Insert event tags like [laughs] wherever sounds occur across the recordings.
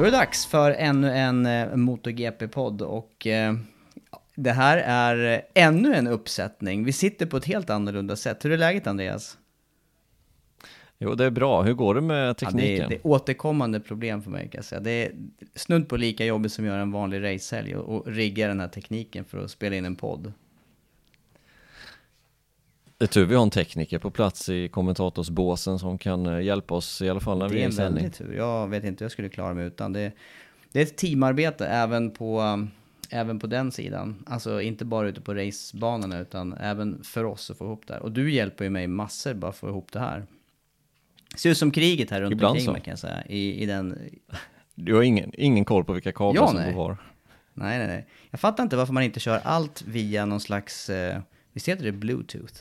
Då är det dags för ännu en eh, MotoGP-podd och eh, det här är ännu en uppsättning. Vi sitter på ett helt annorlunda sätt. Hur är läget Andreas? Jo, det är bra. Hur går det med Ja, tekniken? det, är, det är återkommande problem för mig kan jag säga. Det är snudd på lika jobbigt som att göra en vanlig racehelg och, och rigga den här tekniken för att spela in en podd. Det är tur vi har en tekniker på plats i kommentatorsbåsen som kan eh, hjälpa oss i alla fall när Det vi är är i en sändning. väldig tur. Jag vet inte hur jag skulle klara mig utan. Det, det är ett teamarbete även på, även på den sidan. Alltså inte bara ute på racebanorna utan även för oss att få ihop det här. Och du hjälper ju mig massor bara för att få ihop det här. Det ser ut som kriget här runt Ibland omkring så. mig kan jag säga. I, i den... [laughs] Du har ingen, ingen koll på vilka kablar Ja, som nej. går var. Nej, nej, nej. Jag fattar inte varför man inte kör allt via någon slags... Eh, visst heter det bluetooth?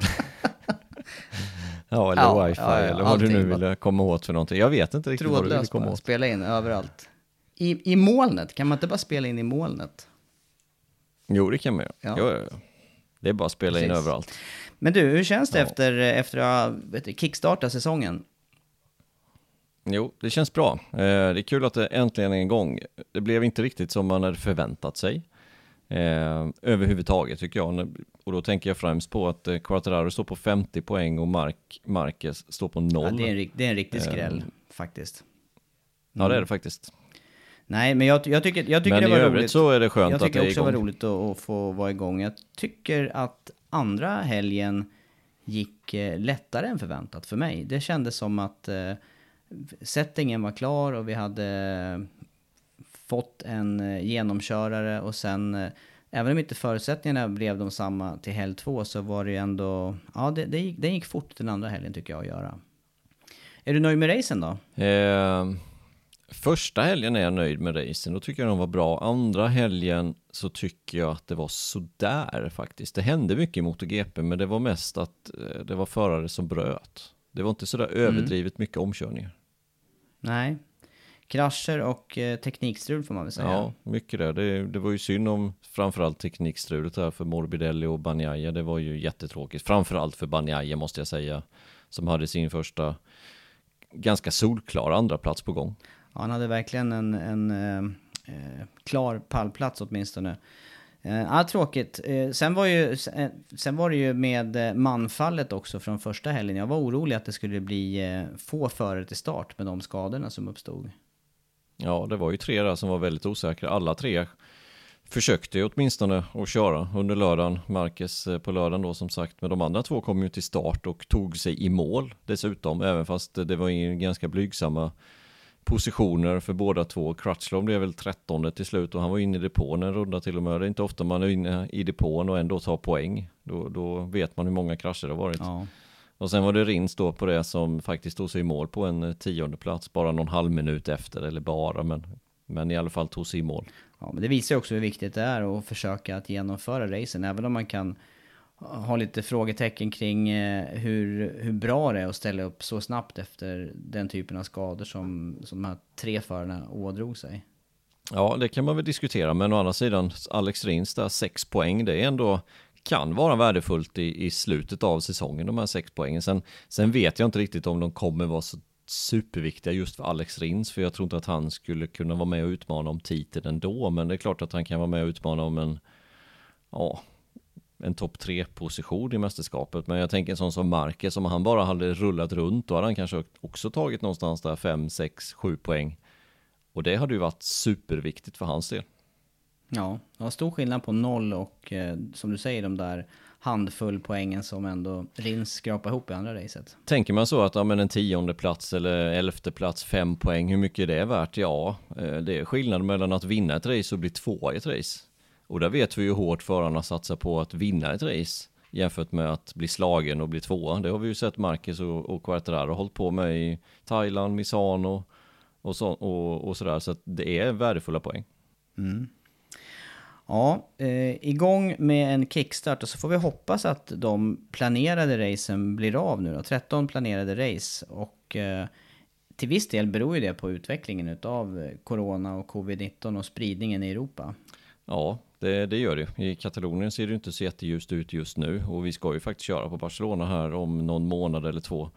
[laughs] Ja, eller Ja, wifi ja, ja, eller vad du nu ville komma åt för någonting. Jag vet inte riktigt vad du ville Trådlöst komma bara. åt. Spela in överallt. I, I molnet, kan man inte bara spela in i molnet? Jo, det kan man göra. Ja. Ja. Det är bara att spela in Precis. överallt. Men du, hur känns det efter, efter att ha kickstartat säsongen? Jo, det känns bra. Eh, det är kul att det äntligen är igång. Det blev inte riktigt som man hade förväntat sig. Eh, överhuvudtaget tycker jag. Och då tänker jag främst på att eh, Quattararo står på 50 poäng och Mark, Marquez står på 0. Ja, Ja, det, är en, det är en riktig skräll, Ehm. faktiskt. det är det faktiskt. Nej, men jag, jag tycker, jag tycker Men det i var övrigt roligt. så är det skönt jag att det tycker är också det var igång. roligt att, att få vara igång. Jag tycker att andra helgen gick eh, lättare än förväntat för mig. Det kändes som att eh, settingen var klar och vi hade eh, fått en eh, genomkörare och sen eh, Även om inte förutsättningarna blev de samma till helg två så var det ju ändå, ja det, det, gick, det gick fort den andra helgen tycker jag att göra. Är du nöjd med racen då? Eh, första helgen är jag nöjd med racen, då tycker jag de var bra. Andra helgen så tycker jag att det var sådär faktiskt. Det hände mycket i MotoGP, men det var mest att eh, det var förare som bröt. Det var inte sådär överdrivet mycket omkörningar. Nej. Krascher och eh, teknikstrul får man väl säga. Ja, mycket där. Det, det var ju synd om framförallt teknikstrulet här för Morbidelli och Banjaya. Det var ju jättetråkigt. Framförallt för Banjaya måste jag säga. Som hade sin första ganska solklara andra plats på gång. Ja, han hade verkligen en, en eh, eh, klar pallplats åtminstone. Eh, ja, tråkigt. Eh, sen, var ju, sen, var det ju med manfallet också från första helgen. Jag var orolig att det skulle bli få förare till start med de skadorna som uppstod. Ja, det var ju tre där som var väldigt osäkra. Alla tre försökte ju åtminstone att köra under lördagen. Marcus eh, på lördagen då som sagt. Men de andra två kom ju till start och tog sig i mål dessutom. Även fast det var i ganska blygsamma positioner för båda två. Crutchlow blev väl 13 till slut och han var inne i depån en runda till och med. Det är inte ofta man är inne i depån och ändå tar poäng. Då, då vet man hur många krascher det har varit. Ja. Och sen var det Rins då på det som faktiskt tog sig i mål på en eh, tionde plats, bara någon halv minut efter, eller bara, men, men i alla fall tog sig i mål. Ja, men det visar ju också hur viktigt det är att försöka att genomföra racen, även om man kan ha lite frågetecken kring eh, hur, hur bra det är att ställa upp så snabbt efter den typen av skador som, som de här tre förarna ådrog sig. Ja, det kan man väl diskutera, men å andra sidan, Alex Rins där, sex poäng, det är ändå kan vara värdefullt i, i slutet av säsongen, de här sex poängen. Sen, sen vet jag inte riktigt om de kommer vara så superviktiga just för Alex Rins, för jag tror inte att han skulle kunna vara med och utmana om titeln ändå, men det är klart att han kan vara med och utmana om en, ja, en topp tre position i mästerskapet. Men jag tänker en sån som Marquez, om han bara hade rullat runt, då hade han kanske också tagit någonstans där 5, 6, 7 poäng. Och det hade ju varit superviktigt för hans del. Ja, det var stor skillnad på noll och eh, som du säger de där handfull poängen som ändå Rins skrapade ihop i andra racet. Tänker man så att ja, men en tionde plats eller elfte plats, fem poäng, hur mycket är det värt? Ja, eh, det är skillnad mellan att vinna ett race och bli tvåa i ett race. Och där vet vi ju hårt förarna satsar på att vinna ett race jämfört med att bli slagen och bli tvåa. Det har vi ju sett Marcus och, och Quartararo hållit på med i Thailand, Misano och, så, och, och sådär. Så att det är värdefulla poäng. Mm. Ja, eh, igång med en kickstart och så får vi hoppas att de planerade racen blir av nu då. 13 planerade race och eh, till viss del beror ju det på utvecklingen av eh, corona och covid-19 och spridningen i Europa. Ja, det, det, gör det. I Katalonien ser det inte så jätteljust ut just nu och vi ska ju faktiskt köra på Barcelona här om någon månad eller två.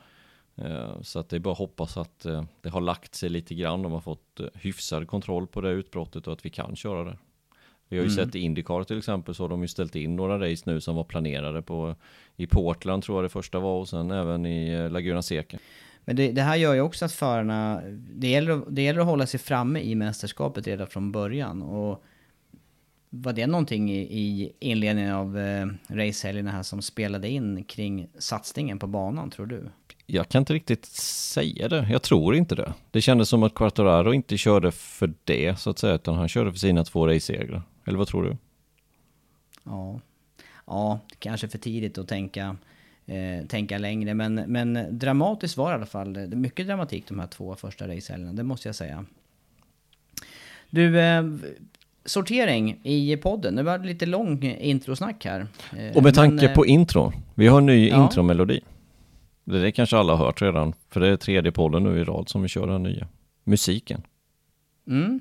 Eh, så att det är bara att hoppas att eh, det har lagt sig lite grann. De har fått hyfsad kontroll på det utbrottet och att vi kan köra det. Vi har ju mm. sett i Indycar till exempel så har de ju ställt in några race nu som var planerade på i Portland tror jag det första var och sen även i Laguna Seca. Men det, det, här gör ju också att förarna, det gäller, det gäller att hålla sig framme i mästerskapet redan från början. Och var det någonting i, i inledningen av eh, racehelgerna här som spelade in kring satsningen på banan, tror du? Jag kan inte riktigt säga det. Jag tror inte det. Det kändes som att Quartararo inte körde för det, så att säga, utan han körde för sina två racesegrar. Eller vad tror du? Ja, ja kanske för tidigt att tänka, eh, tänka längre. Men, men dramatiskt var det i alla fall. Det är mycket dramatik de här två första racehelgerna, det måste jag säga. Du, eh, sortering i podden. Nu var det lite lång introsnack här. Eh, Och med tanke men, på eh, intro, vi har en ny ja. intromelodi. Det kanske alla har hört redan, för det är tredje podden nu i rad som vi kör den nya. Musiken. Mm.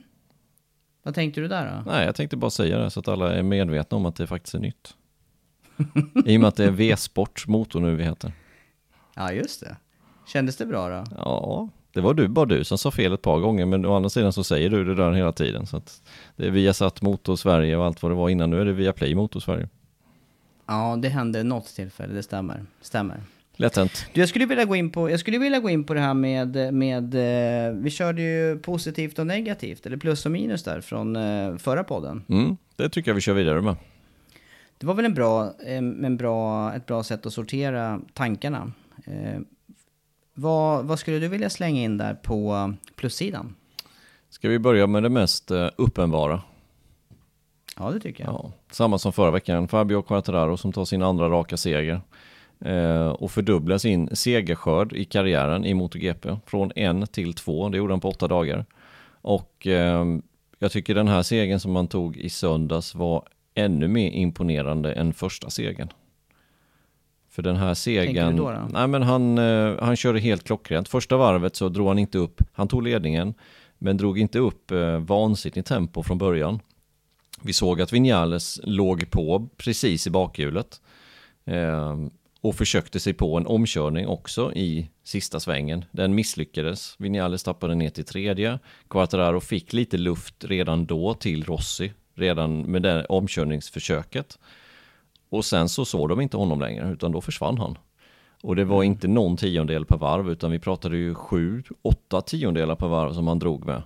Vad tänkte du där då? Nej, jag tänkte bara säga det så att alla är medvetna om att det faktiskt är nytt. I och med att det är V-sport motor nu vi heter. Ja, just det. Kändes det bra då? Ja, det var du, bara du som sa fel ett par gånger, men å andra sidan så säger du det där hela tiden. Så att det är Viasat Motor Sverige och allt vad det var innan. Nu är det Viaplay Motor Sverige. Ja, det hände något tillfälle, det stämmer. stämmer. Lätt hänt. Du, jag skulle vilja gå in på, jag skulle vilja gå in på det här med, med eh, vi körde ju positivt och negativt, eller plus och minus där från eh, förra podden. Mm, det tycker jag vi kör vidare med. Det var väl en bra, en bra, ett bra sätt att sortera tankarna. Eh, vad, vad skulle du vilja slänga in där på plussidan? Ska vi börja med det mest uppenbara? Ja, det tycker jag. Ja, samma som förra veckan, Fabio Quartararo som tar sin andra raka seger eh, och fördubblar sin segerskörd i karriären i MotoGP från en till två. Det gjorde han på åtta dagar. Och eh, jag tycker den här segern som man tog i söndags var ännu mer imponerande än första segern. För den här segern, då då? nej men han, eh, han körde helt klockrent. Första varvet så drog han inte upp, han tog ledningen, men drog inte upp eh, vansinnigt tempo från början. Vi såg att Vinales låg på precis i bakhjulet. Eh, och försökte sig på en omkörning också i sista svängen. Den misslyckades. Vinales tappade ner till tredje. Quattararo fick lite luft redan då till Rossi, redan med det omkörningsförsöket. Och sen så såg de inte honom längre, utan då försvann han. Och det var mm. inte någon tiondel per varv, utan vi pratade ju sju, åtta tiondelar per varv som han drog med.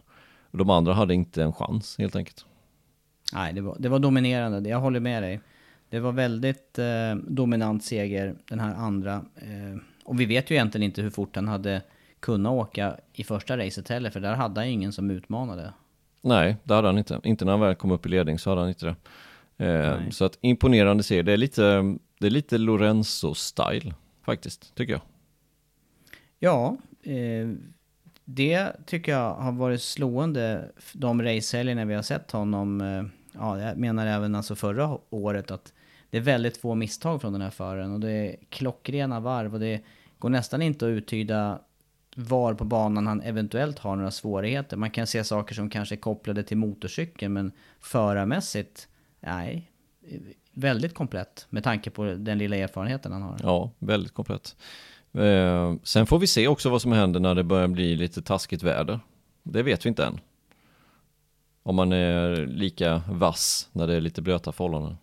De andra hade inte en chans, helt enkelt. Nej, det var, det var dominerande. Jag håller med dig. Det var väldigt eh, dominant seger, den här andra. Eh, och vi vet ju egentligen inte hur fort han hade kunnat åka i första racet heller, för där hade han ingen som utmanade. Nej, det hade han inte. Inte när han väl kom upp i ledning så hade han inte det. Eh, så att imponerande seger. Det är lite, det är lite Lorenzo-style. faktiskt, tycker jag. Ja, eh, det tycker jag har varit slående de racehelgerna vi har sett honom. Eh, ja, jag menar även alltså förra året att det är väldigt få misstag från den här föraren och det är klockrena varv och det går nästan inte att uttyda var på banan han eventuellt har några svårigheter. Man kan se saker som kanske är kopplade till motorcykeln men förarmässigt, nej, väldigt komplett med tanke på den lilla erfarenheten han har. Ja, väldigt komplett. Eh, sen får vi se också vad som händer när det börjar bli lite taskigt väder. Det vet vi inte än. Om man är lika vass när det är lite blöta förhållanden.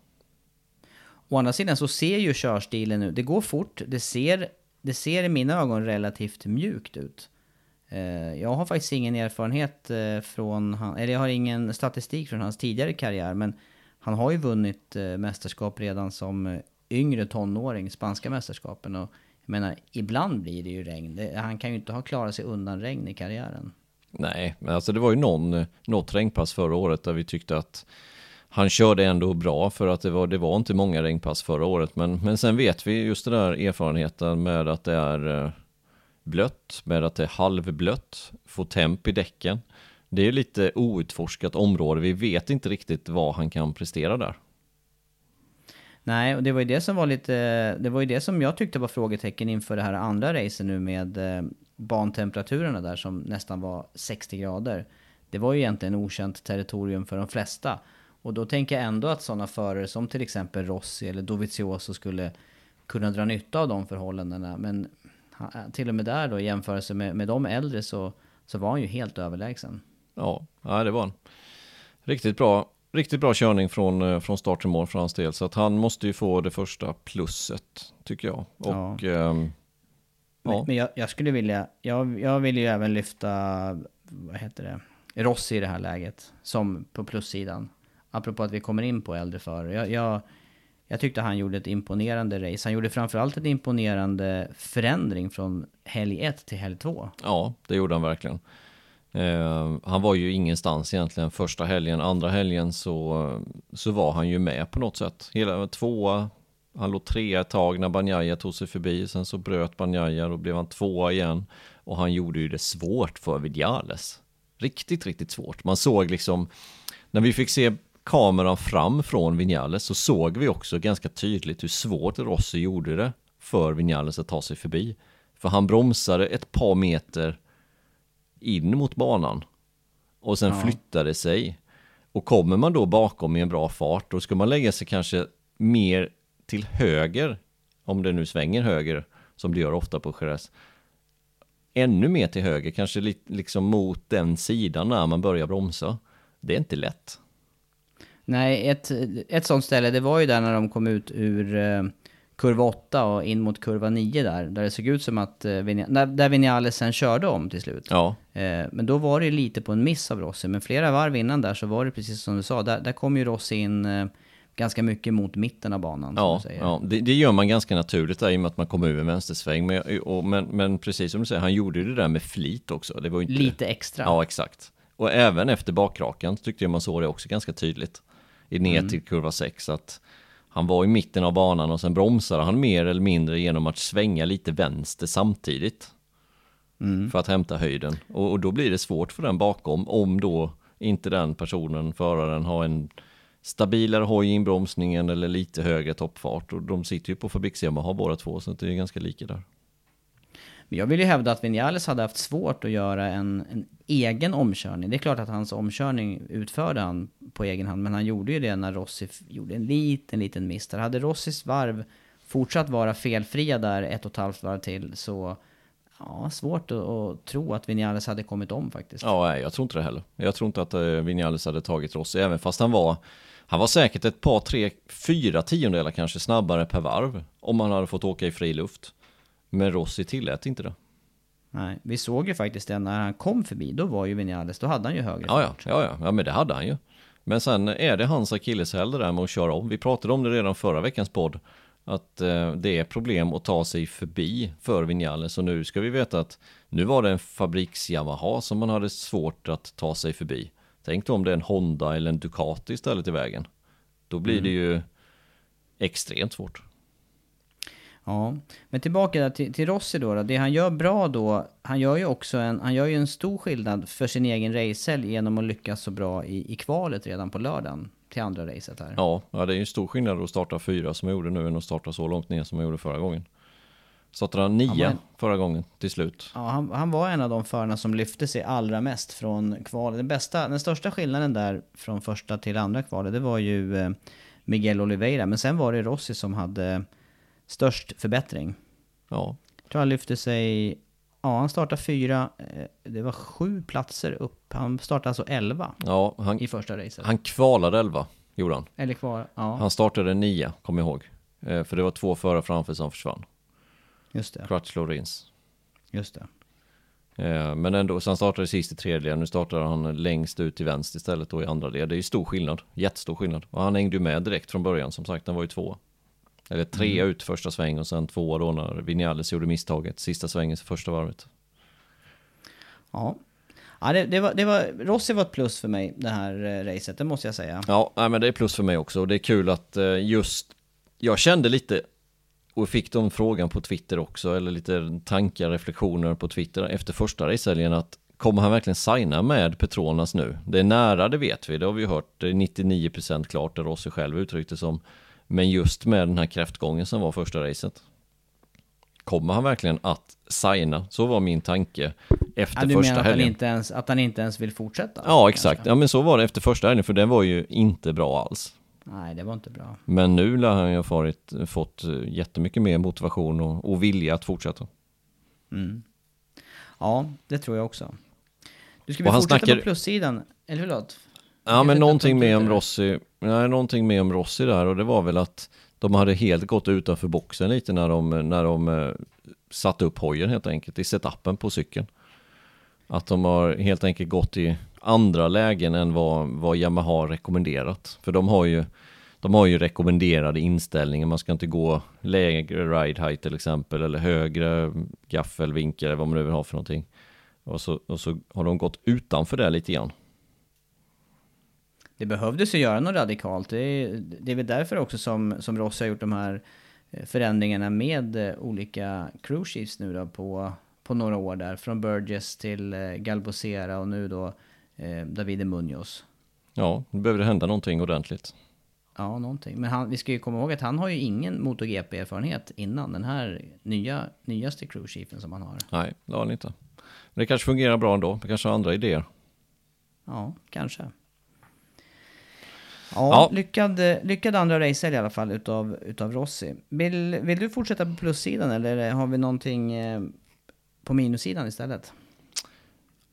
Å andra sidan så ser ju körstilen nu, det går fort, det ser, det ser i mina ögon relativt mjukt ut. Eh, jag har faktiskt ingen erfarenhet eh, från, han, eller jag har ingen statistik från hans tidigare karriär, men han har ju vunnit eh, mästerskap redan som yngre tonåring, spanska mästerskapen. Och jag menar, ibland blir det ju regn. Han kan ju inte ha klarat sig undan regn i karriären. Nej, men alltså det var ju någon, något regnpass förra året där vi tyckte att han körde ändå bra för att det var, det var inte många regnpass förra året. Men, men sen vet vi just den där erfarenheten med att det är eh, blött, med att det är halvblött, få temp i däcken. Det är lite outforskat område, vi vet inte riktigt vad han kan prestera där. Nej, och det var ju det som var lite, det var ju det som jag tyckte var frågetecken inför det här andra racet nu med eh, bantemperaturerna där som nästan var 60 grader. Det var ju egentligen okänt territorium för de flesta. Och då tänker jag ändå att sådana förare som till exempel Rossi eller Dovizioso skulle kunna dra nytta av de förhållandena. Men till och med där då i jämförelse med, med de äldre så, så var han ju helt överlägsen. Ja, ja det var han. Riktigt bra, riktigt bra körning från, eh, från start till mål för hans del. Så att han måste ju få det första plusset, tycker jag. Och, ja. Ähm, men, ja. men jag, jag, skulle vilja, jag, jag vill ju även lyfta, vad heter det, Rossi i det här läget. Som på plussidan. Apropå att vi kommer in på äldre förare. Jag, jag, jag tyckte han gjorde ett imponerande race. Han gjorde framförallt ett imponerande förändring från helg 1 till helg 2. Ja, det gjorde han verkligen. Eh, han var ju ingenstans egentligen första helgen. Andra helgen så, så var han ju med på något sätt. Hela tvåa, han låg trea ett tag när Banjaya tog sig förbi. Sen så bröt Banjaya, då blev han tvåa igen. Och han gjorde ju det svårt för Vidiales. Riktigt, riktigt svårt. Man såg liksom, när vi fick se kameran fram från Vinales så såg vi också ganska tydligt hur svårt Rossi gjorde det för Vinales att ta sig förbi. För han bromsade ett par meter in mot banan och sen ja. flyttade sig. Och kommer man då bakom i en bra fart, då ska man lägga sig kanske mer till höger, om det nu svänger höger, som det gör ofta på Jerez. Ännu mer till höger, kanske liksom mot den sidan när man börjar bromsa. Det är inte lätt. Nej, ett, ett sånt ställe, det var ju där när de kom ut ur eh, kurva 8 och in mot kurva 9 där. Där det såg ut som att, eh, där, där Vinales sen körde om till slut. Ja. Eh, men då var det lite på en miss av Rossi. Men flera varv innan där så var det precis som du sa, där, där kom ju Rossi in eh, ganska mycket mot mitten av banan. Ja, ja det, det, gör man ganska naturligt där i och med att man kommer över vänstersväng. Men, och, men, men precis som du säger, han gjorde det där med flit också. Det var inte... Lite extra. Ja, exakt. Och även efter bakrakan tyckte jag man såg det också ganska tydligt ner mm. till kurva 6. Att han var i mitten av banan och sen bromsade han mer eller mindre genom att svänga lite vänster samtidigt. Mm. För att hämta höjden. Och, och, då blir det svårt för den bakom om då inte den personen, föraren, har en stabilare hoj i inbromsningen eller lite högre toppfart. Och de sitter ju på Fabriks Yamaha båda två så det är ganska lika där. Men jag vill ju hävda att Vinales hade haft svårt att göra en, en, egen omkörning. Det är klart att hans omkörning utförde han på egen hand, men han gjorde ju det när Rossi gjorde en liten, liten miss där. Hade Rossis varv fortsatt vara felfria där ett och ett halvt varv till så Ja, svårt att, att tro att Vinales hade kommit om faktiskt. Ja, nej, jag tror inte det heller. Jag tror inte att uh, Vinales hade tagit Rossi, även fast han var han var säkert ett par, tre, fyra tiondelar kanske snabbare per varv om han hade fått åka i fri luft. Men Rossi tillät inte det. Nej, vi såg ju faktiskt det när han kom förbi. Då var ju Vinales, då hade han ju högre ja, fart. Ja, ja, ja, men det hade han ju. Men sen är det hans akilleshäl det där med att köra om. Vi pratade om det redan förra veckans podd. Att eh, det är problem att ta sig förbi för Vinales. Och nu ska vi veta att nu var det en fabriks Yamaha som man hade svårt att ta sig förbi. Tänk då om det är en Honda eller en Ducati istället i vägen. Då blir mm. det ju extremt svårt. Ja, men tillbaka till, till Rossi då, då. Det han gör bra då, han gör ju också en, han gör ju en stor skillnad för sin egen racehelg genom att lyckas så bra i, i kvalet redan på lördagen till andra racet här. Ja, ja, det är ju stor skillnad att starta fyra som jag gjorde nu än att starta så långt ner som jag gjorde förra gången. Startade han nio Ja, men- förra gången till slut. Ja, han, han var en av de förarna som lyfte sig allra mest från kvalet. Den, bästa, den största skillnaden där från första till andra kvalet, det var ju eh, Miguel Oliveira. Men sen var det Rossi som hade störst förbättring. Ja, Jag tror han lyfte sig... Ja, han startade fyra. eh, Det var sju platser upp. Han startade alltså elva ja han, i första racet. han kvalade elva, gjorde han. Eller kvar. Ja, Han startade nio, kom ihåg. Eh, För det var två förare framför som försvann. just det. Crutchlow och Rins. Just det. Eh, Men ändå, så han startade sist i tredje, nu startar han längst ut till vänster istället då i andra led. Det är ju stor skillnad, jättestor skillnad. Och han hängde ju med direkt från början, som sagt, han var ju två. Eller tre Mm. ut första sväng och sen två då när Vinales gjorde misstaget, sista svängen för första varvet. Ja. Ja, det, det, var, det var... Rossi var ett plus för mig, det här eh, racet. Det måste jag säga. Ja, nej, men det är plus för mig också. Och det är kul att eh, just, jag kände lite, och fick de frågan på Twitter också, eller lite tankar, reflektioner på Twitter efter första racehelgen att kommer han verkligen signa med Petronas nu? Det är nära, det vet vi, det har vi hört, det är 99% klart, det Rossi själv uttryckte som. Men just med den här kräftgången som var första racet. Kommer han verkligen att signa? Så var min tanke efter Ja, du första menar att han, helgen. inte ens, att han inte ens vill fortsätta? Ja, exakt. Kanske? Ja, men så var det efter första helgen, för den var ju inte bra alls. Nej, det var inte bra. Men nu lär han ju ha farit, fått eh, jättemycket mer motivation och, och vilja att fortsätta. Mm. Ja, det tror jag också. Du ska vi fortsätta snackar- på plussidan? Eller förlåt? Ja, men någonting med om om men det nej, någonting med om Rossi där och det var väl att de hade helt gått utanför boxen lite när de, när de eh, satte upp hojen helt enkelt i setupen på cykeln. Att de har helt enkelt gått i andra lägen än vad, vad Yamaha har rekommenderat. För de har ju de har ju rekommenderade inställningar, man ska inte gå lägre ride height till exempel eller högre gaffelvinkel eller vad man nu vill ha för någonting. Och så, och så har de gått utanför det lite grann. Det behövdes ju göra något radikalt. Det är, det är väl därför också som, som Rossi har gjort de här eh, förändringarna med eh, olika crew chiefs nu då på, på några år där. Från Burgess till eh, Galbosera och nu då eh, Davide Munoz. Ja, nu behöver det hända någonting ordentligt. Ja, någonting. Men han, vi ska ju komma ihåg att han har ju ingen MotoGP-erfarenhet innan den här nya, nyaste crew chiefen som han har. Nej, det har han inte. Men det kanske fungerar bra ändå, det kanske har andra idéer. Ja, kanske. Ja, Ja. Lyckad, lyckad andra racer i alla fall utav, utav Rossi. Vill, vill du fortsätta på plussidan eller har vi någonting eh, på minussidan istället?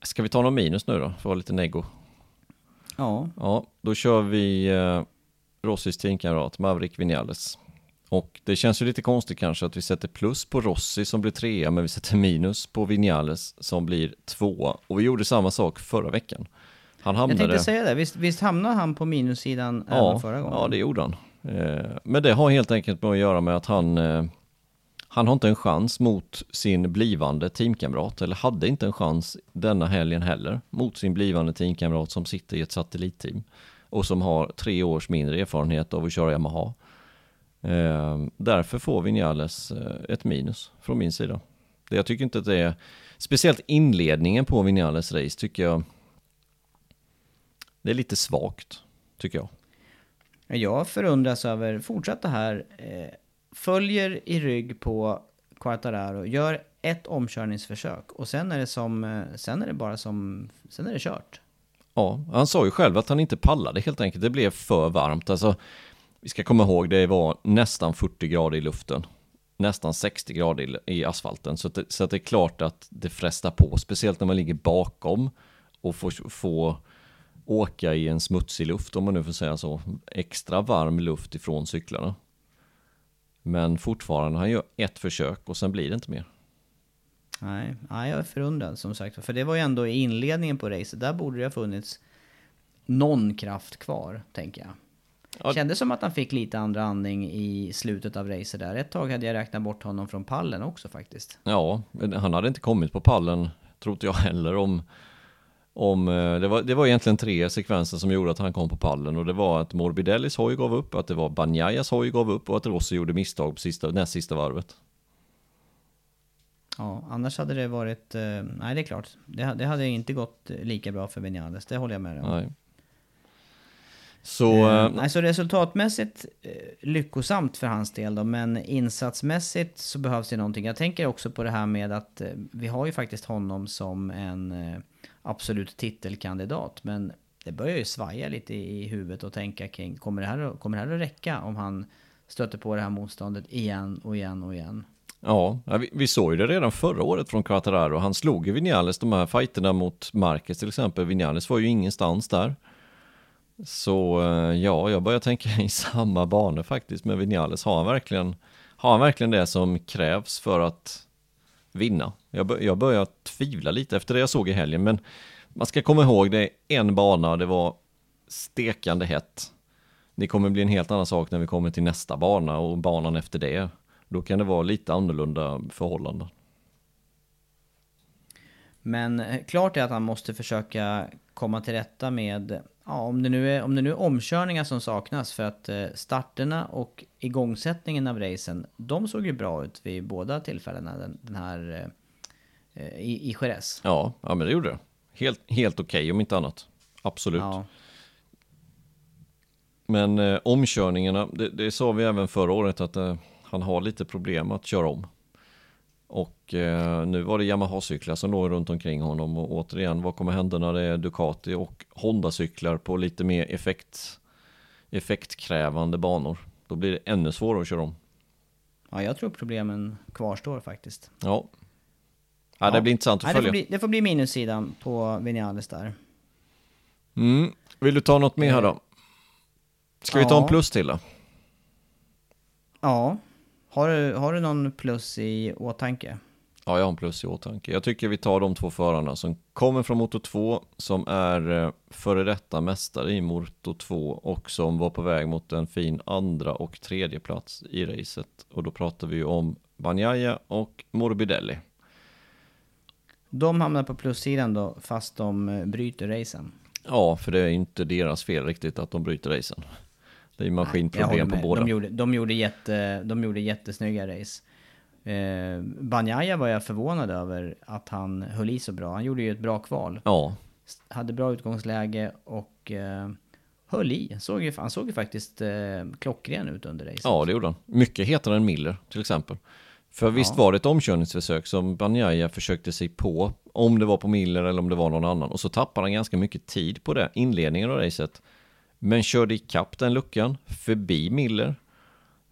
Ska vi ta någon minus nu då, för att vara lite nego? Ja, Ja, då kör vi eh, Rossis teamkamrat Maverick Vinales. Och det känns ju lite konstigt kanske att vi sätter plus på Rossi som blir trea, men vi sätter minus på Vinales som blir tvåa. Och vi gjorde samma sak förra veckan. Han jag hamnade... tänkte säga det. Visst, visst hamnade han på minussidan även ja, förra gången? ja, det gjorde han. Eh, men det har helt enkelt med att göra med att han, eh, han har inte en chans mot sin blivande teamkamrat, eller hade inte en chans denna helgen heller, mot sin blivande teamkamrat som sitter i ett satellitteam och som har tre års mindre erfarenhet av att köra Yamaha. Eh, därför får Vinales eh, ett minus från min sida. Jag tycker inte att det är, speciellt inledningen på Vinales race tycker jag, det är lite svagt, tycker jag. Jag förundras över, fortsätta här, eh, följer i rygg på Quartararo, gör ett omkörningsförsök och sen är det som, eh, sen är det bara som, sen är det kört. Ja, han sa ju själv att han inte pallade helt enkelt. Det blev för varmt. Alltså, vi ska komma ihåg, det var nästan 40 grader i luften. Nästan 60 grader i, i asfalten. Så, att det, så att det är klart att det frestar på, speciellt när man ligger bakom och får, får åka i en smutsig luft, om man nu får säga så. Extra varm luft ifrån cyklarna. Men fortfarande, han gör ett försök och sen blir det inte mer. Nej, nej, jag är förundrad som sagt. För det var ju ändå i inledningen på racet, där borde det ha funnits någon kraft kvar, tänker jag. Ja. Kändes som att han fick lite andra andning i slutet av racet där. Ett tag hade jag räknat bort honom från pallen också faktiskt. Ja, han hade inte kommit på pallen, tror inte jag heller, om, om, eh, det, var, det var egentligen tre sekvenser som gjorde att han kom på pallen och det var att Morbidellis hoj gav upp, att det var Banjayas hoj gav upp och att Rossi gjorde misstag på sista, näst sista varvet. Ja, annars hade det varit... Eh, nej, det är klart. Det, det hade inte gått lika bra för Vinales, det håller jag med om. Nej. Så... Eh, eh, nej, så resultatmässigt eh, lyckosamt för hans del då, men insatsmässigt så behövs det någonting. Jag tänker också på det här med att eh, vi har ju faktiskt honom som en eh, absolut titelkandidat, men det börjar ju svaja lite i, huvudet och tänka kring, kommer det, här, att- kommer det här att räcka om han stöter på det här motståndet igen och igen och igen? Ja, vi, vi såg ju det redan förra året från Quattararo. Han slog ju Vinales, de här fighterna mot Marquez till exempel. Vinales var ju ingenstans där. Så eh, ja, jag börjar tänka i [laughs] samma banor faktiskt med Vinales. Har han verkligen, har han verkligen det som krävs för att vinna? Jag, bör, jag börjar tvivla lite efter det jag såg i helgen, men man ska komma ihåg det är en bana, det var stekande hett. Det kommer bli en helt annan sak när vi kommer till nästa bana och banan efter det. Då kan det vara lite annorlunda förhållanden. Men eh, klart är att han måste försöka komma till rätta med, ja, om det nu är, om det nu är omkörningar som saknas för att eh, starterna och igångsättningen av racen, de såg ju bra ut vid båda tillfällena den, den här eh, eh, i, i Jerez. Ja, ja men det gjorde det. Helt, helt okej om inte annat. Absolut. Ja, Men eh, omkörningarna, det, det sa vi även förra året att eh, han har lite problem att köra om. Och eh, nu var det Yamaha-cyklar som låg runt omkring honom och återigen, vad kommer hända när det är Ducati och Honda-cyklar på lite mer effekt, effektkrävande banor? Då blir det ännu svårare att köra om. ja, jag tror problemen kvarstår faktiskt. Ja. Ja, det Ja. blir intressant att Nej, det, får följa. bli, det får bli minussidan på Vinales där. Mm. Vill du ta något mer här då? Ska vi ta en Ja. plus till då? Ja, har du, har du någon plus i åtanke? Ja, jag har en plus i åtanke. Jag tycker vi tar de två förarna som kommer från Moto 2, som är eh, före detta mästare i Moto 2 och som var på väg mot en fin andra och tredje plats i racet. Och då pratar vi ju om Bagnaia och Morbidelli. De hamnar på plussidan då, fast de eh, bryter racen. Ja, för det är inte deras fel riktigt att de bryter racen. Det är ju maskinproblem på båda. De gjorde, de gjorde, jätte, de gjorde jättesnygga race. Eh, Banjaya var jag förvånad över att han höll i så bra. Han gjorde ju ett bra kval. Ja, Hade bra utgångsläge och eh, höll i. Såg ju, han såg ju faktiskt eh, klockren ut under racet. Ja, det gjorde han. Mycket hetare än Miller till exempel. För visst Ja. var det ett omkörningsförsök som Banjaya försökte sig på, om det var på Miller eller om det var någon annan. Och så tappade han ganska mycket tid på det, inledningen av racet. Men körde ikapp den luckan, förbi Miller,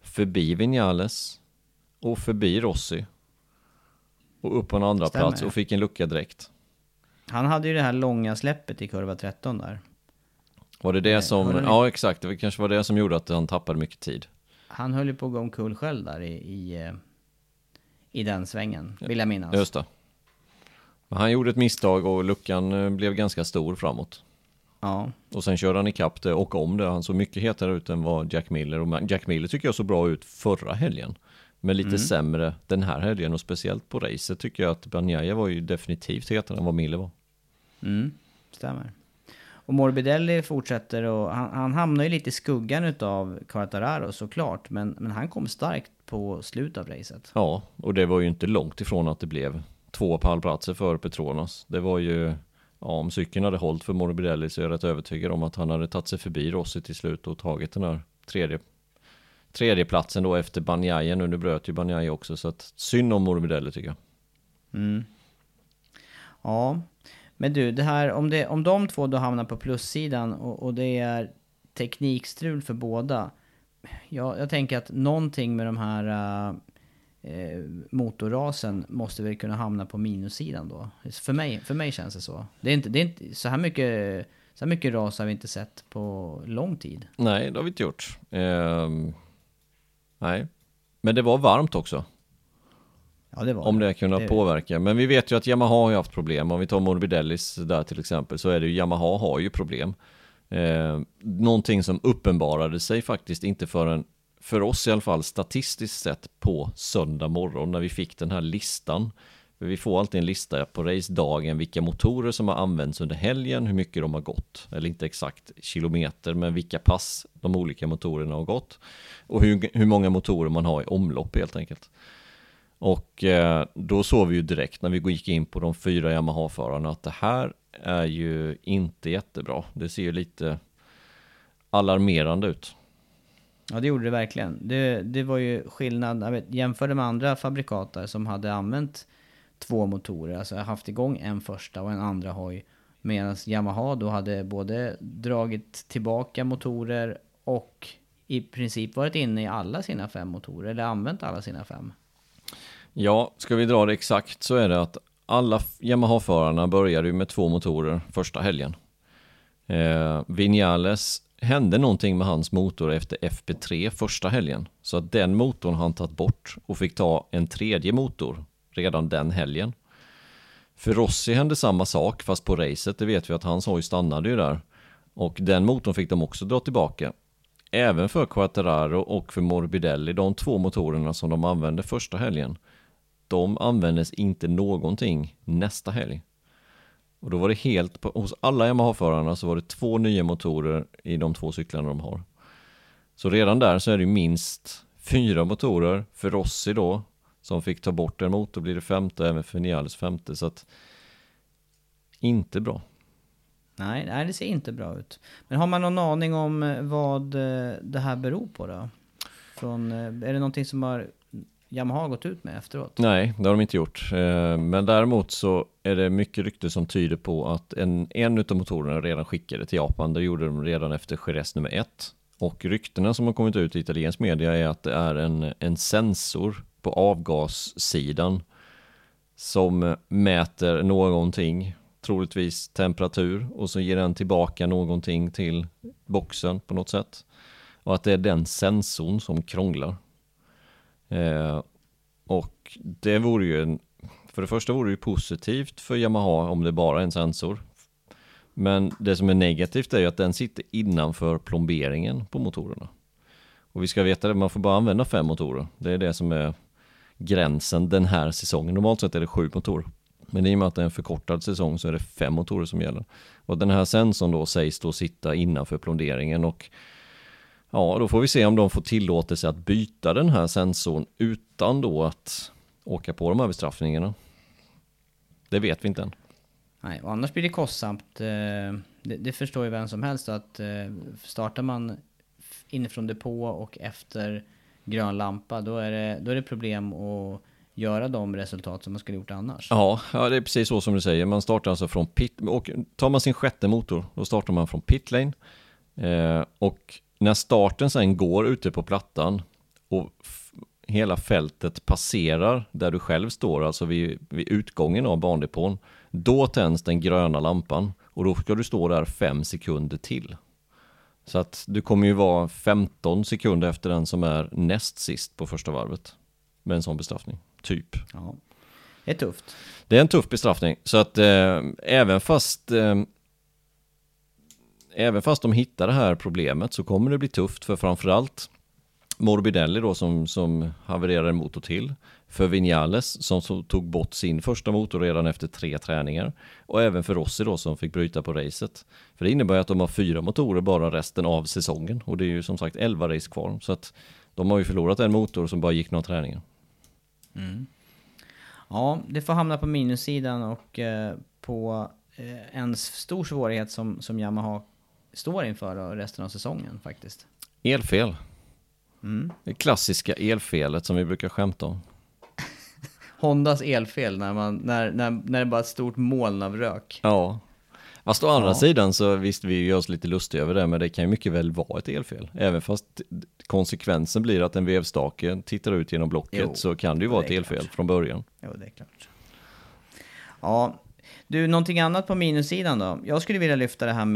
förbi Vinales och förbi Rossi. Och upp på en andra Stämmer. plats och fick en lucka direkt. Han hade ju det här långa släppet i kurva 13 där. Var det det Eh, som, ja exakt, det kanske var det som gjorde att han tappade mycket tid. Han höll ju på att gå omkull själv där i, i, eh, i den svängen, vill jag minnas. Just det. Men han gjorde ett misstag och luckan eh, blev ganska stor framåt. Ja, Och sen körde han ikapp det och om det. Han såg mycket hetare ut än vad Jack Miller. Och Jack Miller tycker jag såg bra ut förra helgen. Men lite sämre den här helgen och speciellt på racet tycker jag att Banjaya var ju definitivt hetare än vad Miller var. mm, stämmer. Och Morbidelli fortsätter och han, han hamnar ju lite i skuggan utav Quartararo såklart. Men, men han kom starkt på slutet av racet. Ja, och det var ju inte långt ifrån att det blev två pallplatser för Petronas. Det var ju, ja om cykeln hade hållit för Morbidelli så är jag rätt övertygad om att han hade tagit sig förbi Rossi till slut och tagit den här tredje, tredje platsen då efter Banjaje. nu. Nu bröt ju Banjaje också så att synd om Morbidelli tycker jag. Mm. Ja, men du, det här, om, det, om de två då hamnar på plussidan och, och det är teknikstrul för båda. Ja, jag tänker att någonting med de här äh, eh, motorrasen måste väl kunna hamna på minussidan då. För mig, för mig känns det så. Det är inte, det är inte så här mycket, så här mycket ras har vi inte sett på lång tid. Nej, det har vi inte gjort. Ehm, nej, men det var varmt också. Ja, det var Om det kunde Det- påverka. Men vi vet ju att Yamaha har haft problem. Om vi tar Morbidellis där till exempel så är det ju Yamaha har ju problem. Eh, någonting som uppenbarade sig faktiskt inte förrän, för oss i alla fall statistiskt sett på söndag morgon när vi fick den här listan Vi får alltid en lista på racedagen vilka motorer som har använts under helgen, hur mycket de har gått. Eller inte exakt kilometer, men vilka pass de olika motorerna har gått. Och hur, hur många motorer man har i omlopp helt enkelt. Och eh, då såg vi ju direkt när vi gick in på de fyra Yamaha-förarna att det här är ju inte jättebra. Det ser ju lite alarmerande ut. Ja det gjorde det verkligen. Det, det var ju skillnad, vet, jämförde med andra fabrikater som hade använt två motorer, alltså haft igång en första och en andra hoj. Medan Yamaha då hade både dragit tillbaka motorer och i princip varit inne i alla sina fem motorer, eller använt alla sina fem. Ja, ska vi dra det exakt så är det att alla Yamaha-förarna började ju med två motorer första helgen. Eh, Vinales hände någonting med hans motor efter FP3 första helgen. Så att den motorn han tagit bort och fick ta en tredje motor redan den helgen. För Rossi hände samma sak fast på racet, det vet vi att hans hoj stannade ju där. Och den motorn fick de också dra tillbaka. Även för Quattararo och för Morbidelli, de två motorerna som de använde första helgen. De användes inte någonting nästa helg. Och då var det helt, på, hos alla Yamaha-förarna så var det två nya motorer i de två cyklarna de har. Så redan där så är det minst fyra motorer för Rossi då, som fick ta bort en motor blir det femte, även för Niales femte, så att inte bra. Nej, nej, det ser inte bra ut. Men har man någon aning om eh, vad eh, det här beror på då? Från, eh, är det någonting som har Yamaha gått ut med efteråt? Nej, det har de inte gjort. Eh, men däremot så är det mycket rykte som tyder på att en, en av motorerna redan skickade till Japan. Det gjorde de redan efter Jerez nummer ett. Och ryktena som har kommit ut i italiensk media är att det är en, en sensor på avgassidan som mäter någonting, troligtvis temperatur och så ger den tillbaka någonting till boxen på något sätt. Och att det är den sensorn som krånglar. Eh, och det vore ju en, för det första vore det ju positivt för Yamaha om det bara är en sensor. Men det som är negativt är ju att den sitter innanför plomberingen på motorerna. Och vi ska veta det, man får bara använda fem motorer. Det är det som är gränsen den här säsongen. Normalt sett är det sju motorer. Men i och med att det är en förkortad säsong så är det fem motorer som gäller. Och den här sensorn då sägs då sitta innanför plonderingen och ja, då får vi se om de får tillåtelse att byta den här sensorn utan då att åka på de här bestraffningarna. Det vet vi inte än. Nej, och annars blir det kostsamt. Eh, det, det förstår ju vem som helst att eh, startar man inifrån depå och efter grön lampa, då är det, då är det problem att göra de resultat som man skulle gjort annars. Ja, ja, det är precis så som du säger. Man startar alltså från pit, och tar man sin sjätte motor, då startar man från pitlane. Eh, och när starten sen går ute på plattan och hela fältet passerar där du själv står, alltså vid, vid utgången av bandepån, då tänds den gröna lampan och då ska du stå där fem sekunder till. Så att du kommer ju vara 15 sekunder efter den som är näst sist på första varvet. Med en sån bestraffning, typ. Ja. Det är tufft. Det är en tuff bestraffning. Så att eh, även fast eh, Även fast de hittar det här problemet så kommer det bli tufft för framförallt Morbidelli då som, som havererade en motor till. För Vinales som tog bort sin första motor redan efter tre träningar. Och även för Rossi då som fick bryta på racet. För det innebär att de har fyra motorer bara resten av säsongen. Och det är ju som sagt elva race kvar. Så att de har ju förlorat en motor som bara gick några träningar. Mm. Ja, det får hamna på minussidan och eh, på eh, en stor svårighet som, som Yamaha står inför resten av säsongen faktiskt. Elfel. Mm. Det klassiska elfelet som vi brukar skämta om. [laughs] Hondas elfel när, man, när, när, när det bara är ett stort moln av rök. Ja. Fast å andra ja. sidan så visst, vi gör oss lite lustiga över det, men det kan ju mycket väl vara ett elfel. Även fast konsekvensen blir att en vevstake tittar ut genom blocket jo, så kan det ju vara ett elfel klart. från början. Jo, det är klart. Ja, du, någonting annat på minussidan då? Jag skulle vilja lyfta det här med...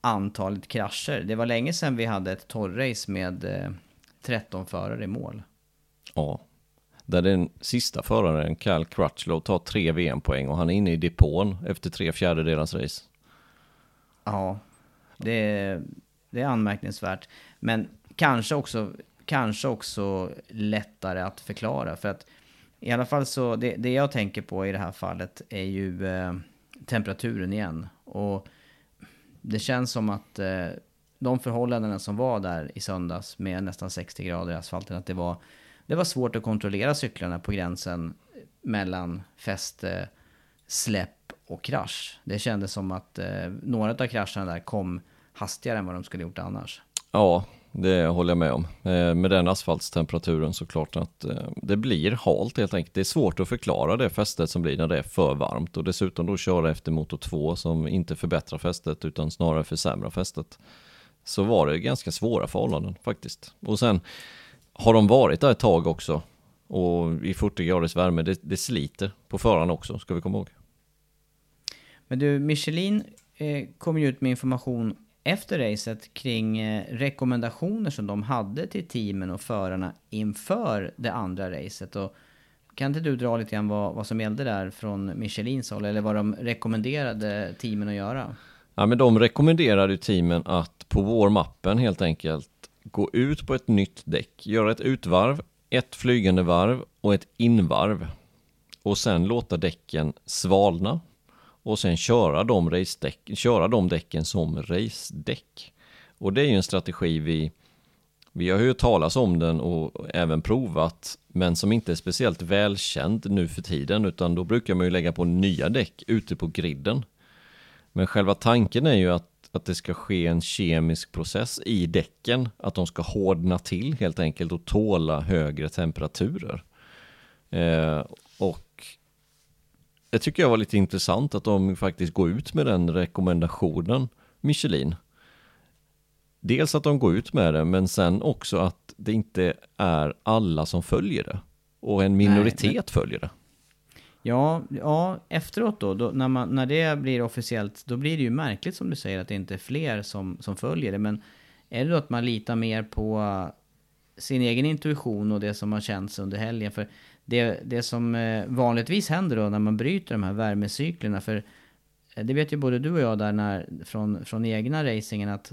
antalet krascher. Det var länge sedan vi hade ett torrrace med eh, 13 förare i mål. Ja. Där den sista föraren, Cal Crutchlow, tar tre VM-poäng och han är inne i depån efter tre fjärdedelars race. Ja, det är, det är anmärkningsvärt. Men kanske också, kanske också lättare att förklara. För att i alla fall så, det, det jag tänker på i det här fallet är ju eh, temperaturen igen. Och det känns som att eh, de förhållandena som var där i söndags med nästan 60 grader i asfalten, att det var, det var svårt att kontrollera cyklarna på gränsen mellan fäste, eh, släpp och krasch. Det kändes som att eh, några av krascherna där kom hastigare än vad de skulle gjort annars. Ja, det håller jag med om. Eh, med den asfaltstemperaturen såklart att eh, det blir halt helt enkelt. Det är svårt att förklara det fästet som blir när det är för varmt och dessutom då köra efter motor 2 som inte förbättrar fästet utan snarare försämrar fästet. Så var det ganska svåra förhållanden faktiskt. Och sen har de varit där ett tag också och i 40 graders värme, det, det sliter på förarna också, ska vi komma ihåg. Men du, Michelin eh, kom ju ut med information efter racet kring eh, rekommendationer som de hade till teamen och förarna inför det andra racet. Och kan inte du dra lite grann vad, vad som gällde där från Michelins håll, eller vad de rekommenderade teamen att göra? Ja, men de rekommenderade teamen att på vårmappen helt enkelt gå ut på ett nytt däck, göra ett utvarv, ett flygande varv och ett invarv. Och sen låta däcken svalna och sen köra de, racedäck, köra de däcken som race-däck. Och det är ju en strategi vi, vi har hört talas om den och även provat, men som inte är speciellt välkänd nu för tiden, utan då brukar man ju lägga på nya däck ute på griden. Men själva tanken är ju att, att det ska ske en kemisk process i däcken, att de ska hårdna till helt enkelt och tåla högre temperaturer. Eh, och det tycker jag var lite intressant att de faktiskt går ut med den rekommendationen, Michelin. Dels att de går ut med det, men sen också att det inte är alla som följer det. Och en minoritet Nej, men... följer det. Ja, ja efteråt då, då, när, man, när det blir officiellt, då blir det ju märkligt som du säger att det inte är fler som, som följer det. Men är det då att man litar mer på sin egen intuition och det som har känts under helgen? För det, det som eh, vanligtvis händer då när man bryter de här värmecyklerna, för eh, det vet ju både du och jag där när, från, från egna racingen att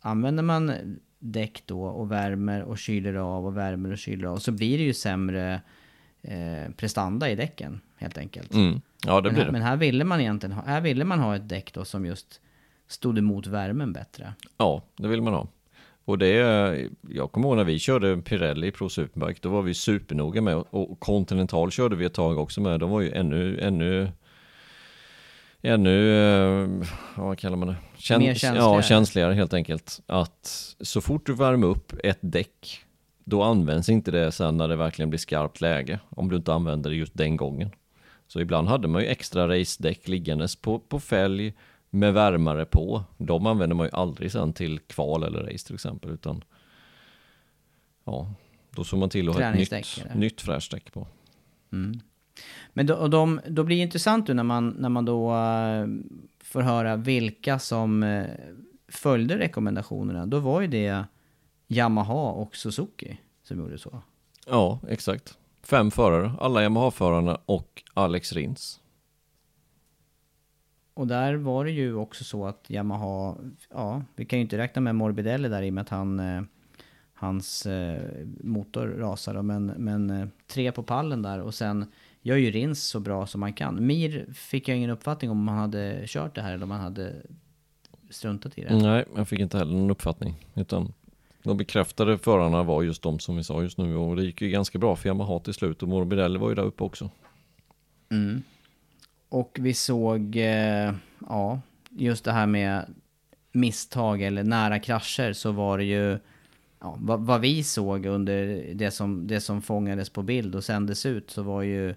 använder man däck då och värmer och kyler av och värmer och kyler av så blir det ju sämre eh, prestanda i däcken helt enkelt. Mm. Ja, det men, blir här, det. men här ville man egentligen ha, här ville man ha ett däck då som just stod emot värmen bättre. Ja, det vill man ha. Och det, jag kommer ihåg när vi körde Pirelli Pro Superbike, då var vi supernoga med och Continental körde vi ett tag också med. De var ju ännu, ännu ännu, eh, vad kallar man det? Kän Mer känsligare. Ja, känsligare helt enkelt. Att så fort du värmer upp ett däck, då används inte det sen när det verkligen blir skarpt läge. Om du inte använder det just den gången. Så ibland hade man ju extra race-däck liggandes på, på fälg med värmare på. De använder man ju aldrig sen till kval eller race till exempel. Utan ja, då såg man till att ha ett nytt, eller? nytt fräscht däck på. Men då, och de, då blir det intressant nu när man, när man då eh, får höra vilka som eh, följde rekommendationerna. Då var ju det Yamaha och Suzuki som gjorde så. Ja, exakt. Fem förare, alla Yamaha-förarna och Alex Rins. Och där var det ju också så att Yamaha, ja, vi kan ju inte räkna med Morbidelli där i och med att han, eh, hans eh, motor rasade. Men, men eh, tre på pallen där och sen gör ju Rins så bra som man kan. Mir fick jag ingen uppfattning om han hade kört det här eller om han hade struntat i det. Nej, jag fick inte heller någon uppfattning. Utan de bekräftade förarna var just de som vi sa just nu. Och det gick ju ganska bra för Yamaha till slut. Och Morbidelli var ju där uppe också. Mm. Och vi såg, eh, ja, just det här med misstag eller nära krascher så var det ju, ja, vad, vad vi såg under det som, det som fångades på bild och sändes ut så var ju,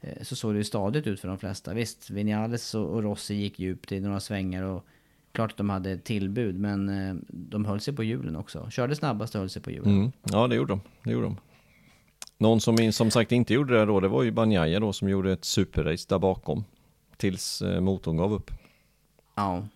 eh, så såg det ju stadigt ut för de flesta. Visst, Vinales och, Rossi gick djupt i några svängar och klart att de hade tillbud men eh, de höll sig på hjulen också. Körde snabbast och höll sig på hjulen. Mm. Ja, det gjorde de. Det gjorde de. Någon som som sagt inte gjorde det då, det var ju Banjaya då som gjorde ett superrace där bakom. Tills eh, motorn gav upp. Ja.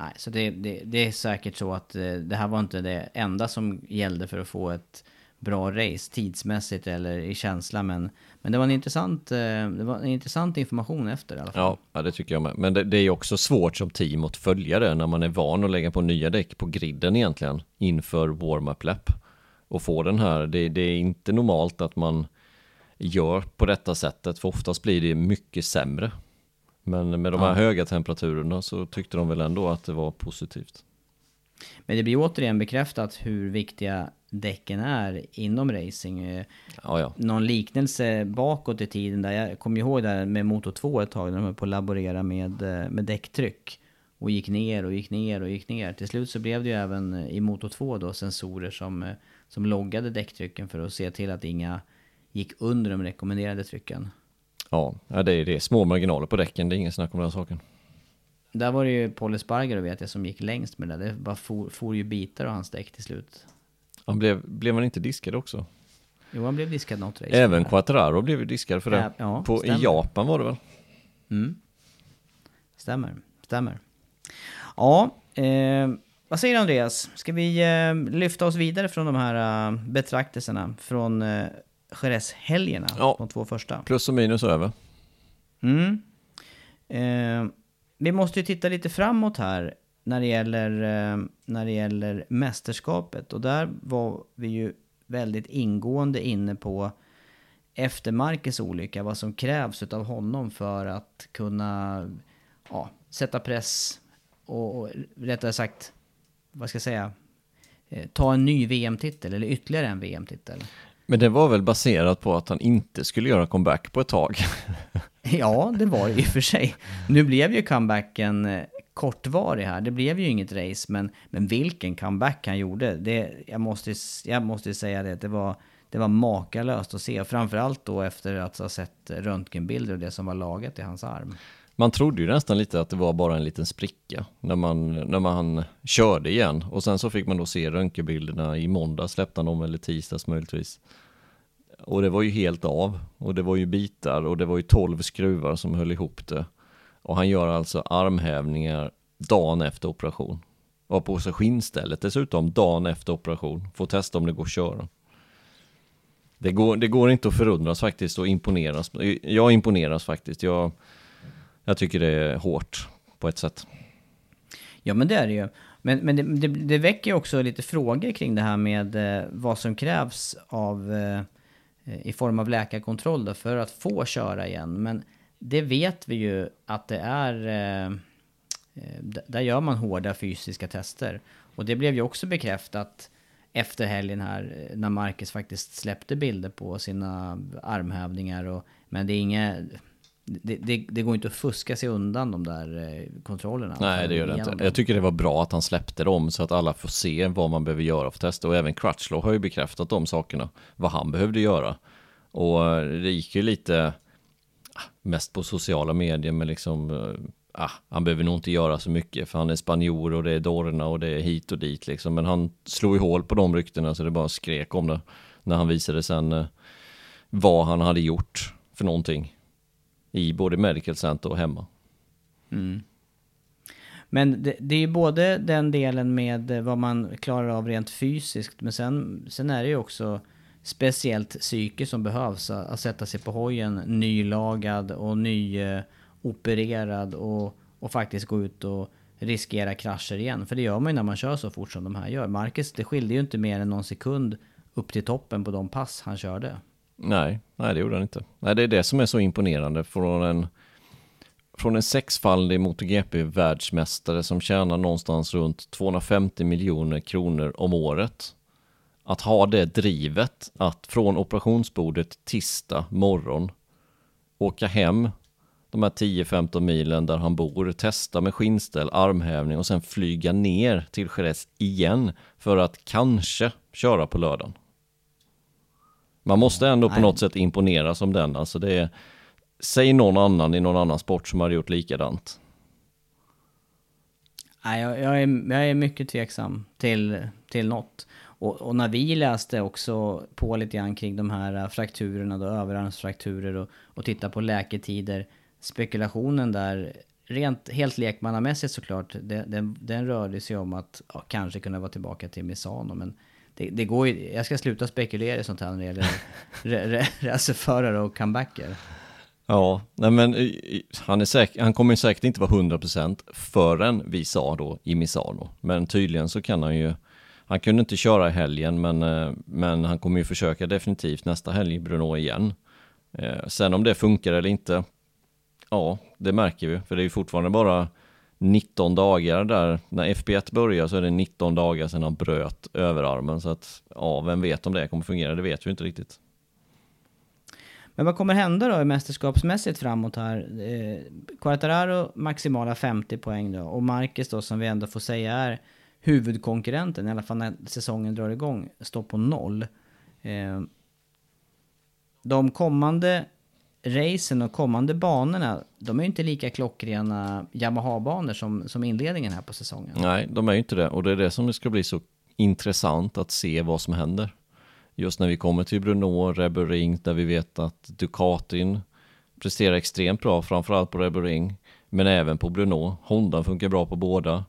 Nej, så det, det, det är säkert så att eh, det här var inte det enda som gällde för att få ett bra race tidsmässigt eller i känsla. Men, men det var en intressant, eh, det var en intressant information efter i alla fall. Ja, ja det tycker jag med. Men det, det är också svårt som team att följa det när man är van att lägga på nya däck på griden egentligen inför warm-up lap. Och få den här, det, det är inte normalt att man gör på detta sättet för oftast blir det mycket sämre. Men med de här Ja. höga temperaturerna så tyckte de väl ändå att det var positivt. Men det blir återigen bekräftat hur viktiga däcken är inom racing. Eh, Ja, ja. Någon liknelse bakåt i tiden där, jag kommer ihåg där med Moto 2 ett tag när de höll på att laborera med, eh, med däcktryck. Och gick ner och gick ner och gick ner. Till slut så blev det ju även eh, i Moto 2 då sensorer som, som loggade däcktrycken för att se till att inga gick under de rekommenderade trycken. Ja, det, är, det små marginaler på däcken, det är ingen snack om den saken. Där var det ju Paul Espargaro vet jag som gick längst med det. Det bara for, for ju bitar av hans däck till slut. Han blev, blev man inte diskad också? Jo, han blev diskad något race. Även Quattararo blev ju diskad för det. Ja, ja, på, I. Japan var det väl? Mm. Stämmer, stämmer. Ja, eh, vad säger du Andreas? Ska vi eh, lyfta oss vidare från de här eh, betraktelserna från eh, Jerez-helgerna? Ja. De två första. Plus och minus över. Mm. Eh, vi måste ju titta lite framåt här när det gäller, eh, när det gäller mästerskapet. Och där var vi ju väldigt ingående inne på efter Marcus olycka, vad som krävs av honom för att kunna ja, sätta press och, och rättare sagt, vad ska jag säga, eh, ta en ny VM-titel eller ytterligare en VM-titel. Men det var väl baserat på att han inte skulle göra comeback på ett tag. [laughs] Ja, det var det i och för sig. Nu blev ju comebacken eh, kortvarig här. Det blev ju inget race, men, men vilken comeback han gjorde. Det, jag, måste, jag måste säga det, det var, det var makalöst att se. Framförallt då efter att ha sett röntgenbilder och det som var lagat i hans arm. Man trodde ju nästan lite att det var bara en liten spricka när man, när man körde igen. Och sen så fick man då se röntgenbilderna i måndag släppte han dem, eller tisdags möjligtvis. Och det var ju helt av. Och det var ju bitar och det var ju 12 skruvar som höll ihop det. Och han gör alltså armhävningar dagen efter operation. Och har på sig skinnstället dessutom dagen efter operation. Får testa om det går att köra. Det går, det går inte att förundras faktiskt och imponeras. Jag imponeras faktiskt. Jag, jag tycker det är hårt på ett sätt. Ja, men det är det ju. Men, men det, det, det väcker ju också lite frågor kring det här med eh, vad som krävs av, eh, i form av läkarkontroll då, för att få köra igen. Men det vet vi ju att det är... Eh, eh där gör man hårda fysiska tester. Och det blev ju också bekräftat efter helgen här eh, när Marcus faktiskt släppte bilder på sina armhävningar. Och, men det är inget... Det, det, det går inte att fuska sig undan de där eh, kontrollerna. Nej, det gör det inte. dem. Jag tycker det var bra att han släppte dem så att alla får se vad man behöver göra för tester. Och även Crutchlow har ju bekräftat de sakerna, vad han behövde göra. Och eh, det gick ju lite, ah, mest på sociala medier, men liksom, eh, ah, han behöver nog inte göra så mycket för han är spanjor och det är Dorna och det är hit och dit liksom. Men han slog ju hål på de ryktena så det bara skrek om det när han visade sen eh, vad han hade gjort för någonting i både Medical Center och hemma. Mm. Men det, det är ju både den delen med vad man klarar av rent fysiskt, men sen, sen är det ju också speciellt psyke som behövs. Att sätta sig på hojen nylagad och nyopererad och, och faktiskt gå ut och riskera krascher igen. För det gör man ju när man kör så fort som de här gör. Marcus, det skilde ju inte mer än någon sekund upp till toppen på de pass han körde. Nej, nej det gjorde han inte. Nej, det är det som är så imponerande från en, från en sexfaldig MotoGP-världsmästare som tjänar någonstans runt 250 miljoner kronor om året. Att ha det drivet att från operationsbordet tisdag morgon åka hem de här 10-15 milen där han bor, testa med skinnställ, armhävning och sen flyga ner till Jerez igen för att kanske köra på lördagen. Man måste ändå på något sätt imponera som den. Alltså det är, säg någon annan i någon annan sport som har gjort likadant. Nej, jag, jag, är, jag är mycket tveksam till, till något. Och, och, när vi läste också på lite grann kring de här frakturerna, då, överarmsfrakturer och, och titta på läketider. Spekulationen där, rent helt lekmannamässigt såklart, det, den, den rörde sig om att ja, kanske kunna vara tillbaka till Misano. Men det, det, går ju, jag ska sluta spekulera i sånt här när det gäller [laughs] racerförare och comebacker. Ja, nej men han, är säk han kommer säkert inte vara 100% förrän vi sa då i Misano. Men tydligen så kan han ju, han kunde inte köra i helgen men, eh, men han kommer ju försöka definitivt nästa helg i Bruno igen. Eh, sen om det funkar eller inte, ja det märker vi, för det är ju fortfarande bara 19 dagar där, när FP1 börjar så är det 19 dagar sedan han bröt överarmen. Så att, ja, vem vet om det kommer fungera, det vet vi inte riktigt. Men vad kommer hända då mästerskapsmässigt framåt här? Eh, Quartararo maximala 50 poäng då, och Marcus då som vi ändå får säga är huvudkonkurrenten, i alla fall när säsongen drar igång, står på noll. Eh, de kommande racen och kommande banorna, de är ju inte lika klockrena Yamaha-banor som, som inledningen här på säsongen. Nej, de är ju inte det. Och det är det som det ska bli så intressant att se vad som händer. Just när vi kommer till Bruno, Rebel Ring, där vi vet att Ducatin presterar extremt bra, framförallt på Rebel Ring, men även på Bruno. Honda funkar bra på båda.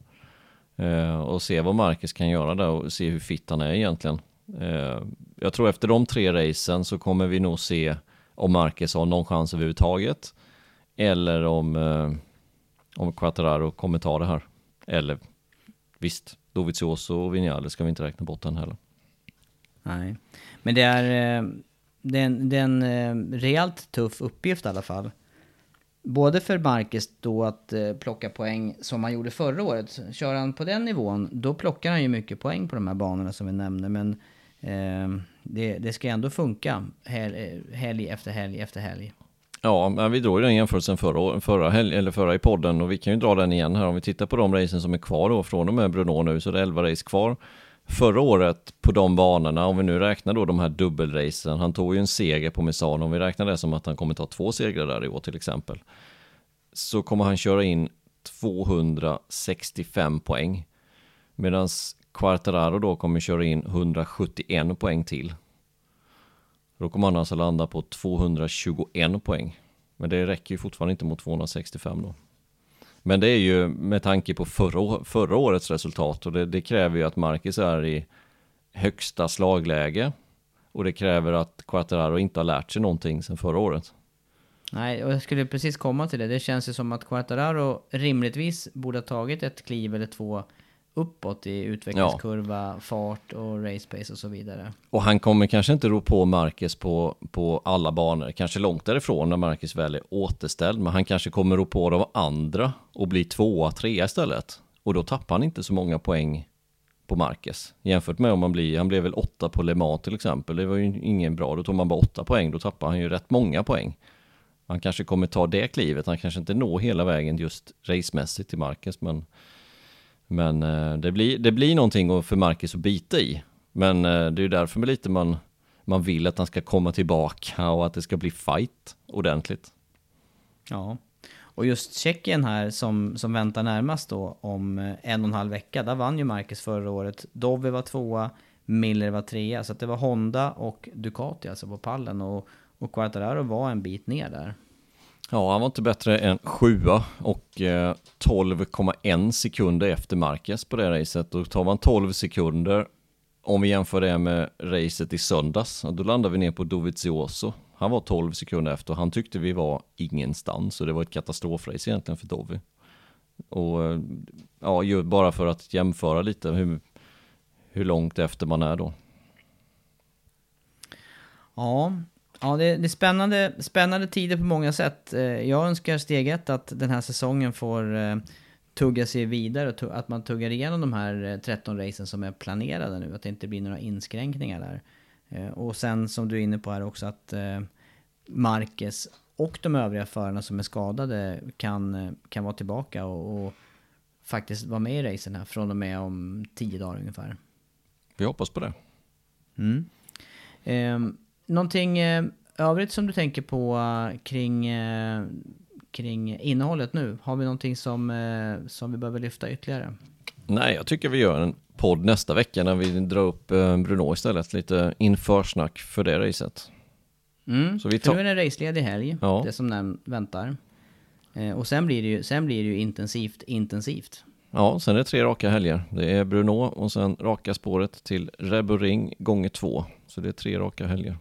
Eh, och se vad Marcus kan göra där och se hur fit han är egentligen. Eh, jag tror efter de tre racen så kommer vi nog se om Marquez har någon chans överhuvudtaget. Eller om, eh, om Quattararo kommer ta det här. Eller visst, Dovizioso och Vinales ska vi inte räkna bort än heller. Nej, men det är, eh, det är en, det är en eh, rejält tuff uppgift i alla fall. Både för Marquez då att eh, plocka poäng som han gjorde förra året. Kör han på den nivån, då plockar han ju mycket poäng på de här banorna som vi nämnde. Men eh, det, det ska ändå funka hel, eh, helg efter helg efter helg. Ja, men vi drog ju den jämförelsen förra, förra, helg, eller förra i podden och vi kan ju dra den igen här. Om vi tittar på de racen som är kvar då från och med Bruno nu så är det 11 race kvar. Förra året på de banorna, om vi nu räknar då de här dubbelracen, han tog ju en seger på Misano, om vi räknar det som att han kommer ta två segrar där i år till exempel, så kommer han köra in 265 poäng. Medan Quartararo då kommer köra in 171 poäng till. Då kommer han alltså landa på 221 poäng. Men det räcker ju fortfarande inte mot 265 då. Men det är ju med tanke på förra, förra årets resultat och det, det kräver ju att Marcus är i högsta slagläge. Och det kräver att Quattararo inte har lärt sig någonting sedan förra året. Nej, och jag skulle precis komma till det. Det känns ju som att Quattararo rimligtvis borde ha tagit ett kliv eller två uppåt i utvecklingskurva, ja. fart och race pace och så vidare. Och han kommer kanske inte ro på Marcus på, på alla banor, kanske långt därifrån när Marcus väl är återställd, men han kanske kommer ro på de andra och bli tvåa, trea istället. Och då tappar han inte så många poäng på Marcus. Jämfört med om man blir, han blev väl åtta på Le Mans till exempel, det var ju ingen bra, då tog man bara åtta poäng, då tappar han ju rätt många poäng. Han kanske kommer ta det klivet, han kanske inte når hela vägen just racemässigt till Marcus, men men eh, det, blir, det blir någonting för Marcus att bita i. Men eh, det är ju därför med lite man, man vill att han ska komma tillbaka och att det ska bli fight ordentligt. Ja, Och just Tjeckien här som, som väntar närmast då om eh, en och en halv vecka, där vann ju Marcus förra året. Dovi var tvåa, Miller var trea, så att det var Honda och Ducati alltså på pallen. Och, och Quartararo var en bit ner där. Ja, han var inte bättre än sjua och eh, 12,1 sekunder efter Marquez på det racet. Då tar man 12 sekunder, om vi jämför det med racet i söndags, då landar vi ner på Dovizioso. Han var 12 sekunder efter och han tyckte vi var ingenstans och det var ett katastrofrace egentligen för Dovi. Och eh, ja, bara för att jämföra lite hur, hur långt efter man är då. Ja, ja det, det är spännande, spännande tider på många sätt. Eh, jag önskar steg ett att den här säsongen får eh, tugga sig vidare och att man tuggar igenom de här 13 racen som är planerade nu. Att det inte blir några inskränkningar där. Och sen som du är inne på här också att Marquez och de övriga förarna som är skadade kan, kan vara tillbaka och, och faktiskt vara med i racen här från och med om tio dagar ungefär. Vi hoppas på det. Mm. Eh, någonting eh, övrigt som du tänker på uh, kring, uh, kring innehållet nu? Har vi någonting som, som vi behöver lyfta ytterligare? Nej, jag tycker vi gör en podd nästa vecka när vi drar upp Bruno istället. Lite införsnack för det racet. Mm, så vi tar... för nu är det raceledig helg, ja. det som väntar. Eh, och sen blir, det ju, sen blir det ju intensivt, intensivt. Ja, sen är det tre raka helger. Det är Bruno och sen raka spåret till Ring gånger två. Så det är tre raka helger.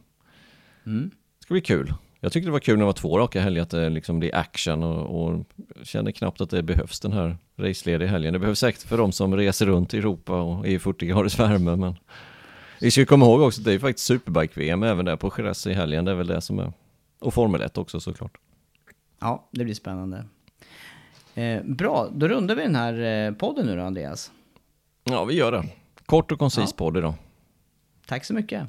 Mm. Det ska bli kul. Jag tyckte det var kul när det var två raka helger, att det liksom blir action och, och känner knappt att det behövs den här racelediga helgen. Det behövs säkert för de som reser runt i Europa och är i 40 graders värme, men vi ska komma ihåg också att det är faktiskt Superbike-VM även där på Jerez i helgen. Det är väl det som är... Och Formel 1 också såklart. Ja, det blir spännande. Eh, bra, då rundar vi den här eh, podden nu då, Andreas. Ja, vi gör det. Kort och koncis ja. podd idag. Tack så mycket.